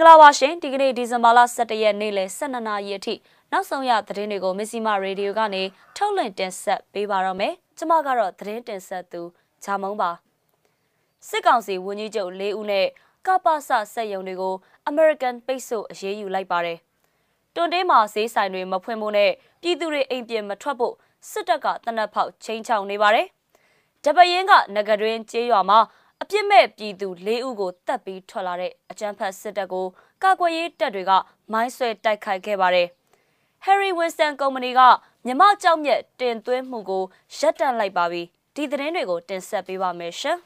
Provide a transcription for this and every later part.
င်္ဂလာပါရှင်ဒီကနေ့ဒီဇင်ဘာလ17ရက်နေ့လယ်12နာရီအထိနောက်ဆုံးရသတင်းတွေကိုမစ္စည်းမရေဒီယိုကနေထုတ်လွှင့်တင်ဆက်ပေးပါတော့မယ်ကျွန်မကတော့သတင်းတင်ဆက်သူဂျာမုံပါစစ်ကောင်စီဝန်ကြီးချုပ်၄ဦးနဲ့ကပ္ပစစက်ယုံတွေကို American ပိတ်ဆို့အရေးယူလိုက်ပါတယ်တွန်တင်းမှာဈေးဆိုင်တွေမဖွင့်ဖို့နဲ့ပြည်သူတွေအိမ်ပြင်မထွက်ဖို့စစ်တပ်ကတနက်ဖောက်ချင်းချောင်နေပါတယ်။တပရင်ကငကတွင်ကျေးရွာမှာ အပြစ်မဲ့ပြည်သူ၄ဦးကိုတပ်ပြီးထွက်လာတဲ့အကြမ်းဖက်စစ်တပ်ကိုကာကွယ်ရေးတပ်တွေကမိုင်းဆွဲတိုက်ခိုက်ခဲ့ပါတယ်။ Harry Winston ကုမ္ပဏီကမြမကြောက်မြက်တင်သွင်းမှုကိုရပ်တန့်လိုက်ပါပြီ။ဒီသတင်းတွေကိုတင်ဆက်ပေးပါမယ်ရှင်။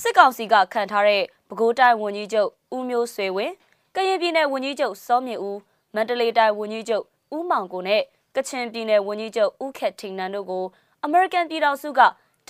စစ်ကောင်စီကခံထားတဲ့ပဲခူးတိုင်းဝန်ကြီးချုပ်ဦးမျိုးဆွေဝင်းကရင်ပြည်နယ်ဝန်ကြီးချုပ်စောမြင့်ဦးမန္တလေးတိုင်းဝန်ကြီးချုပ်ဦးမောင်ကိုနဲ့ကချင်ပြည်နယ်ဝန်ကြီးချုပ်ဦးခက်ထင်နန်တို့ကိုအမေရိကန်ပြည်ထောင်စုက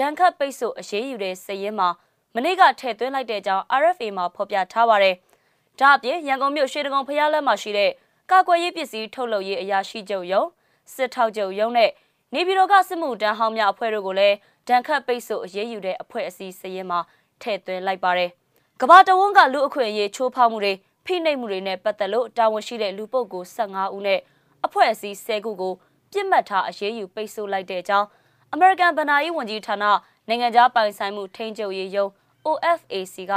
ဒဏ်ခတ်ပိတ်ဆို့အရေးယူတဲ့စည်ရင်းမှာမနေ့ကထည့်သွင်းလိုက်တဲ့အကြောင်း RFA မှာဖော်ပြထားပါတယ်။ဒါအပြင်ရန်ကုန်မြို့ရွှေတကုံဖျားလက်မှာရှိတဲ့ကာကွယ်ရေးပစ္စည်းထုတ်လုပ်ရေးအရာရှိချုပ်ရုံးစစ်ထောက်ချုပ်ရုံးနဲ့နေပြည်တော်ကစစ်မှုတန်းဟောင်းများအဖွဲ့တို့ကိုလည်းဒဏ်ခတ်ပိတ်ဆို့အရေးယူတဲ့အဖွဲ့အစည်းစည်ရင်းမှာထည့်သွင်းလိုက်ပါတယ်။ကဘာတဝန်းကလူအခွင့်အရေးချိုးဖောက်မှုတွေဖိနှိပ်မှုတွေနဲ့ပတ်သက်လို့တာဝန်ရှိတဲ့လူပုဂ္ဂိုလ်15ဦးနဲ့အဖွဲ့အစည်း10ခုကိုပြစ်မှတ်ထားအရေးယူပိတ်ဆို့လိုက်တဲ့အကြောင်း အမေရိကန်ဗဏ္ဍာရေးဝန်ကြီးဌာနနိုင်ငံခြားပိုင်ဆိုင်မှုထိန်းချုပ်ရေးယုံ OFAC က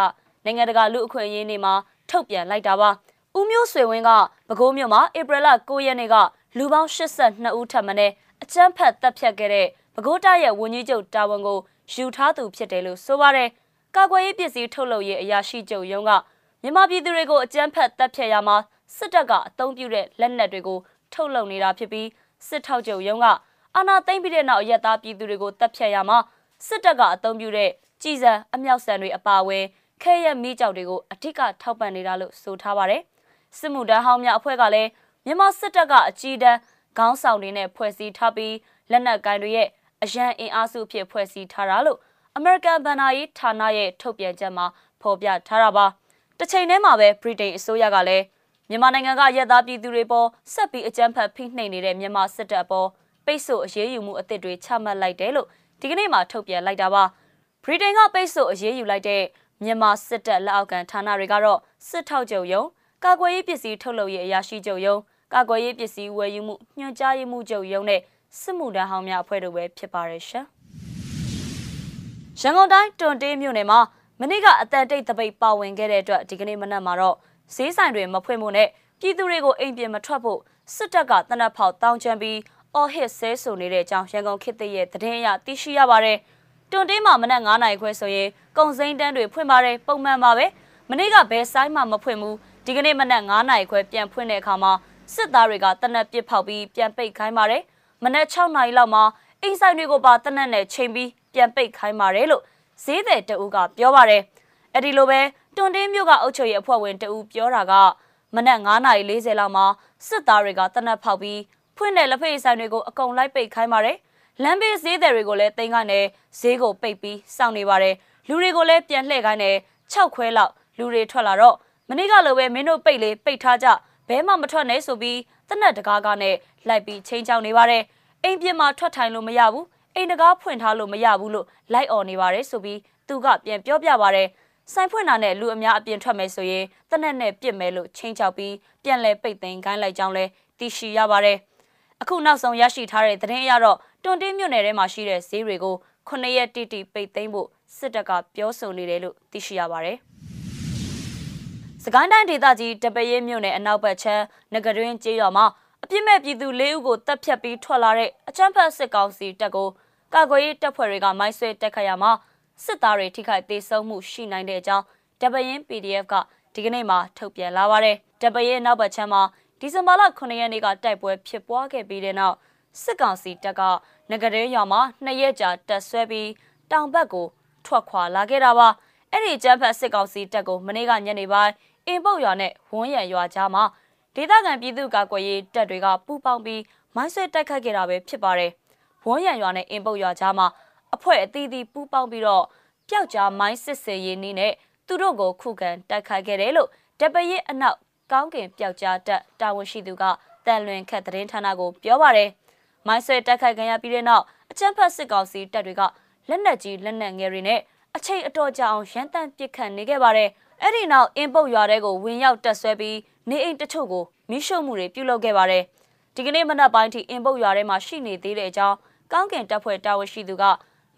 နိုင်ငံတကာလူအခွင့်အရေးနေ့မှာထုတ်ပြန်လိုက်တာပါ။ဦးမျိုးဆွေဝင်းကပဲခူးမြို့မှာဧပြီလ9ရက်နေ့ကလူပေါင်း82ဦးထပ်မံအကြမ်းဖက်တပ်ဖြတ်ခဲ့တဲ့ပဲခူးတိုင်းရဲ့ဝန်ကြီးချုပ်တာဝန်ကိုယူထားသူဖြစ်တယ်လို့ဆိုပါတယ်။ကာကွယ်ရေးပစ္စည်းထုတ်လုပ်ရေးအရာရှိချုပ်ရုံးကမြန်မာပြည်သူတွေကိုအကြမ်းဖက်တပ်ဖြတ်ရမှာစစ်တပ်ကအုံပြုတဲ့လက်နက်တွေကိုထုတ်လုပ်နေတာဖြစ်ပြီးစစ်ထောက်ချုပ်ရုံးက အာဏာသိမ်းပြီးတဲ့နောက်ရက်သားပြည်သူတွေကိုတပ်ဖြတ်ရမှာစစ်တပ်ကအုံပြုတဲ့ကြည်စံအမြောက်ဆန်တွေအပါအဝင်ခဲရက်မိကြောက်တွေကိုအထစ်ကထောက်ပံ့နေတာလို့ဆိုထားပါတယ်။စစ်မှုတန်းဟောင်းများအဖွဲ့ကလည်းမြန်မာစစ်တပ်ကအကြီးတန်းခေါင်းဆောင်တွေနဲ့ဖွဲ့စည်းထားပြီးလက်နက်ကိုင်တွေရဲ့အရန်အင်အားစုဖြစ်ဖွဲ့စည်းထားတာလို့ American ဘဏ္ဍာရေးဌာနရဲ့ထုတ်ပြန်ချက်မှာဖော်ပြထားတာပါ။တစ်ချိန်တည်းမှာပဲဗြိတိန်အစိုးရကလည်းမြန်မာနိုင်ငံကရက်သားပြည်သူတွေပေါ်ဆက်ပြီးအကြမ်းဖက်ဖိနှိပ်နေတဲ့မြန်မာစစ်တပ်ပေါ် ပိတ်ဆို့အရေးယူမှုအသစ်တွေချမှတ်လိုက်တယ်လို့ဒီကနေ့မှထုတ်ပြန်လိုက်တာပါဗြိတိန်ကပိတ်ဆို့အရေးယူလိုက်တဲ့မြန်မာစစ်တပ်လက်အောက်ခံဌာနတွေကတော့စစ်ထောက်ချုပ်ယုံကာကွယ်ရေးပစ္စည်းထုတ်လုပ်ရေးအရာရှိချုပ်ယုံကာကွယ်ရေးပစ္စည်းဝယ်ယူမှုညွှန်ကြားရေးမှုချုပ်ယုံနဲ့စစ်မှုထမ်းဟောင်းများအဖွဲ့တို့ပဲဖြစ်ပါရရှင်ရန်ကုန်တိုင်းတွန်တေးမြို့နယ်မှာမနေ့ကအတန်တိတ်တပိတ်ပါဝင်ခဲ့တဲ့အတွက်ဒီကနေ့မနက်မှာတော့ဈေးဆိုင်တွေမဖွင့်ဖို့နဲ့ပြည်သူတွေကိုအိမ်ပြင်မထွက်ဖို့စစ်တပ်ကတနက်ဖောက်တောင်းချမ်းပြီး အော်ဟစ်ဆဲဆိုနေတဲ့အကြောင်းရန်ကုန်ခေတ်သစ်ရဲ့သတင်းအရသိရှိရပါတယ်။တွန်တင်းမှာမနက်9နာရီခွဲဆိုရင်ကုံစိမ်းတန်းတွေဖွင့်ပါတယ်ပုံမှန်ပါပဲ။မနေ့ကဘယ်ဆိုင်မှမဖွင့်ဘူး။ဒီကနေ့မနက်9နာရီခွဲပြန်ဖွင့်တဲ့အခါမှာစစ်သားတွေကတနက်ပစ်ဖောက်ပြီးပြန်ပိတ်ခိုင်းပါတယ်။မနက်6နာရီလောက်မှာအိမ်ဆိုင်တွေကိုပါတနက်နဲ့ချိန်ပြီးပြန်ပိတ်ခိုင်းပါတယ်လို့ဈေးသည်တအူးကပြောပါတယ်။အဲ့ဒီလိုပဲတွန်တင်းမြို့ကအုပ်ချုပ်ရေးအဖွဲ့ဝင်တအူးပြောတာကမနက်9:40လောက်မှာစစ်သားတွေကတနက်ဖောက်ပြီး ဖွင့်တဲ့လက်ဖက်ဆိုင်တွေကိုအကုန်လိုက်ပိတ်ခိုင်းပါတယ်။လမ်းဘေးဈေးသည်တွေကိုလည်းတင်ကနေဈေးကိုပိတ်ပြီးစောင့်နေပါတယ်။လူတွေကိုလည်းပြန်လှည့်ခိုင်းတယ်6ခွဲလောက်လူတွေထွက်လာတော့မနေ့ကလိုပဲမင်းတို့ပိတ်လေးပိတ်ထားကြဘဲမှမထွက်နဲ့ဆိုပြီးတနက်တကားကနဲ့လိုက်ပြီးချင်းချောင်းနေပါတယ်။အိမ်ပြစ်မှာထွက်ထိုင်လို့မရဘူး။အိမ်တကားဖွင့်ထားလို့မရဘူးလို့လိုက်អော်နေပါတယ်ဆိုပြီးသူကပြန်ပြောပြပါတယ်။ဆိုင်ဖွင့်တာနဲ့လူအများအပြင်ထွက်မယ်ဆိုရင်တနက်နဲ့ပြစ်မယ်လို့ချင်းချောက်ပြီးပြန်လဲပိတ်သိမ်းခိုင်းလိုက်ကြောင်းလဲသိရှိရပါတယ်။ အခုနောက်ဆုံးရရှိထားတဲ့သတင်းအရတော့တွန်တင်းမြို့နယ်ထဲမှာရှိတဲ့ဈေးတွေကို9ရက်တိတိပိတ်သိမ်းဖို့စစ်တပ်ကပြောဆိုနေတယ်လို့သိရှိရပါတယ်။စကိုင်းတိုင်းဒေသကြီးတပရဲမြို့နယ်အနောက်ဘက်ချမ်းငကတွင်ကျေးရွာမှာအပြစ်မဲ့ပြည်သူ၄ဦးကိုတပ်ဖြတ်ပြီးထွက်လာတဲ့အချမ်းဖတ်စစ်ကောင်စီတပ်ကိုကာကွယ်ရေးတပ်ဖွဲ့တွေကမိုင်းဆွဲတက်ခတ်ရမှာစစ်သားတွေထိခိုက်သေးဆုံးမှုရှိနိုင်တဲ့အကြောင်းတပရင် PDF ကဒီကနေ့မှထုတ်ပြန်လာပါတယ်။တပရင်နောက်ဘက်ချမ်းမှာ ဒီဇင်ဘာလ9ရက်နေ့ကတိုက်ပွဲဖြစ်ပွားခဲ့ပြီးတဲ့နောက်စစ်ကောင်စီတပ်ကငကရဲရွာမှာနှစ်ရက်ကြာတပ်ဆွဲပြီးတောင်ဘက်ကိုထွက်ခွာလာခဲ့တာပါအဲ့ဒီကျန်းဖက်စစ်ကောင်စီတပ်ကိုမနေ့ကညနေပိုင်းအင်ပုတ်ရွာနဲ့ဝန်းရံရွာကြားမှာဒေသခံပြည်သူ့ကာကွယ်ရေးတပ်တွေကပူးပေါင်းပြီးမိုင်းဆွဲတိုက်ခတ်ခဲ့တာပဲဖြစ်ပါတယ်ဝန်းရံရွာနဲ့အင်ပုတ်ရွာကြားမှာအဖွဲ့အသီးသီးပူးပေါင်းပြီးတော့ပျောက်ကြားမိုင်းစစ်စေးရေးနည်းနဲ့သူတို့ကိုခုခံတိုက်ခိုက်ခဲ့တယ်လို့တပရစ်အနောက် ကောင်းကင်ပျောက်ကြားတက်တာဝန်ရှိသူကတန်လွင်ခက်သတင်းဌာနကိုပြောပါတယ်။မိုင်းဆွဲတက်ခိုက်ခံရပြီးတဲ့နောက်အကြမ်းဖက်စစ်ကောင်စီတပ်တွေကလက်နက်ကြီးလက်နက်ငယ်တွေနဲ့အချိန်အတော်ကြာအောင်ရန်တမ်းပစ်ခတ်နေခဲ့ပါတယ်။အဲ့ဒီနောက်အင်ပုတ်ရွာတဲကိုဝင်ရောက်တက်ဆွဲပြီးနေအိမ်တချို့ကိုမိရှုမှုတွေပြုလုပ်ခဲ့ပါတယ်။ဒီကနေ့မနက်ပိုင်းထိအင်ပုတ်ရွာထဲမှာရှိနေသေးတဲ့အကြောင်းကောင်းကင်တပ်ဖွဲ့တာဝန်ရှိသူက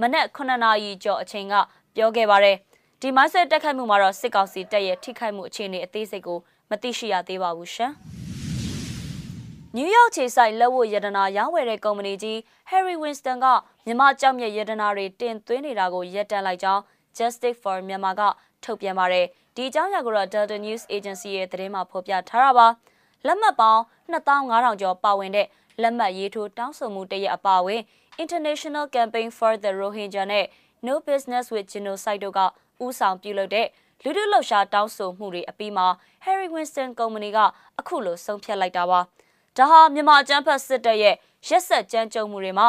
မနက်9နာရီကျော်အချိန်ကပြောခဲ့ပါတယ်။ဒီမိုင်းဆက်တက်ခိုက်မှုမှာတော့စစ်ကောင်စီတပ်ရဲ့ထိခိုက်မှုအခြေအနေအသေးစိတ်ကို မသိရှိရသေးပါဘူးရှင်။နယူးယောက်ခြေဆိုင်လက်ဝတ်ရတနာရောင်းဝယ်တဲ့ကုမ္ပဏီကြီး Harry Winston ကမြန်မာကြောက်မြက်ရတနာတွေတင်သွင်းနေတာကိုရပ်တန့်လိုက်ကြောင်း Justice for Myanmar ကထုတ်ပြန်ပါတယ်။ဒီအကြောင်းအရာကိုတော့ Delta News Agency ရဲ့သတင်းမှာဖော်ပြထားတာပါ။လက်မှတ်ပေါင်း2500ကျော်ပါဝင်တဲ့လက်မှတ်ရေးထိုးတောင်းဆိုမှုတရက်အပါအဝင် International Campaign for the Rohingya နဲ့ No Business with Genocide တို့ကဥဆောင်ပြုလုပ်တဲ့ လူထုလှုပ်ရှားတောင်းဆိုမှုတွေအပြီးမှာ Harry Winston ကုမ္ပဏီကအခုလိုဆုံးဖြတ်လိုက်တာပါ။ဒါဟာမြန်မာအကြမ်းဖက်စစ်တပ်ရဲ့ရက်ဆက်ကြမ်းကြုတ်မှုတွေမှာ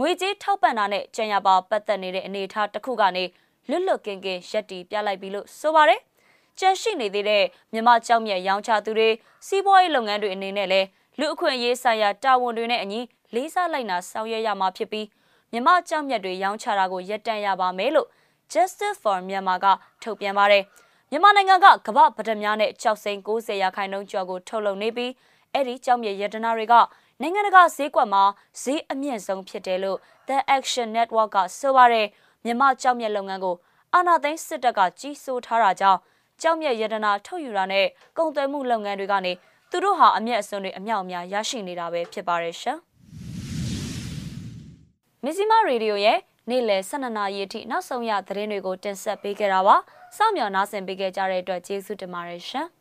ငွေကြေးထောက်ပံ့တာနဲ့ကြံရပါပတ်သက်နေတဲ့အနေအထားတစ်ခုကနေလွတ်လွတ်ကင်းကင်းရက်တီပြလိုက်ပြီလို့ဆိုပါတယ်။ကြန့်ရှိနေသေးတဲ့မြမကြောက်မြက်ရောင်းချသူတွေစီးပွားရေးလုပ်ငန်းတွေအနေနဲ့လည်းလူအခွင့်အရေးဆိုင်ရာတာဝန်တွေနဲ့အညီလေးစားလိုက်နာဆောင်ရွက်ရမှာဖြစ်ပြီးမြမကြောက်မြက်တွေရောင်းချတာကိုရပ်တန့်ရပါမယ်လို့ Justice for Myanmar ကထုတ်ပြန်ပါတယ်။မြန်မာနိုင်ငံကကမ္ဘာဗဒများနဲ့ကြောက်စိန်90ရာခိုင်နှုန်းကျော်ကိုထုတ်လုပ်နေပြီးအဲ့ဒီကြောက်မြက်ရတနာတွေကနိုင်ငံတကာဈေးကွက်မှာဈေးအမြင့်ဆုံးဖြစ်တယ်လို့ The Action Network ကဆိုပါတယ်မြန်မာကြောက်မြက်လုပ်ငန်းကိုအာဏာသိမ်းစစ်တပ်ကကြီးစိုးထားတာကြောင့်ကြောက်မြက်ရတနာထုတ်ယူတာနဲ့ကုန်သွယ်မှုလုပ်ငန်းတွေကနေသူတို့ဟာအမျက်အစွန်းတွေအမြောက်အများရရှိနေတာပဲဖြစ်ပါတယ်ရှင်။မစ္စည်းမရေဒီယိုရဲ့ နေ့လယ်12နာရီအထိနောက်ဆုံးရသတင်းတွေကိုတင်ဆက်ပေးခဲ့တာပါ။စောင့်မျှော်နားဆင်ပေးခဲ့ကြတဲ့အတွက်ကျေးဇူးတင်ပါတယ်ရှင်။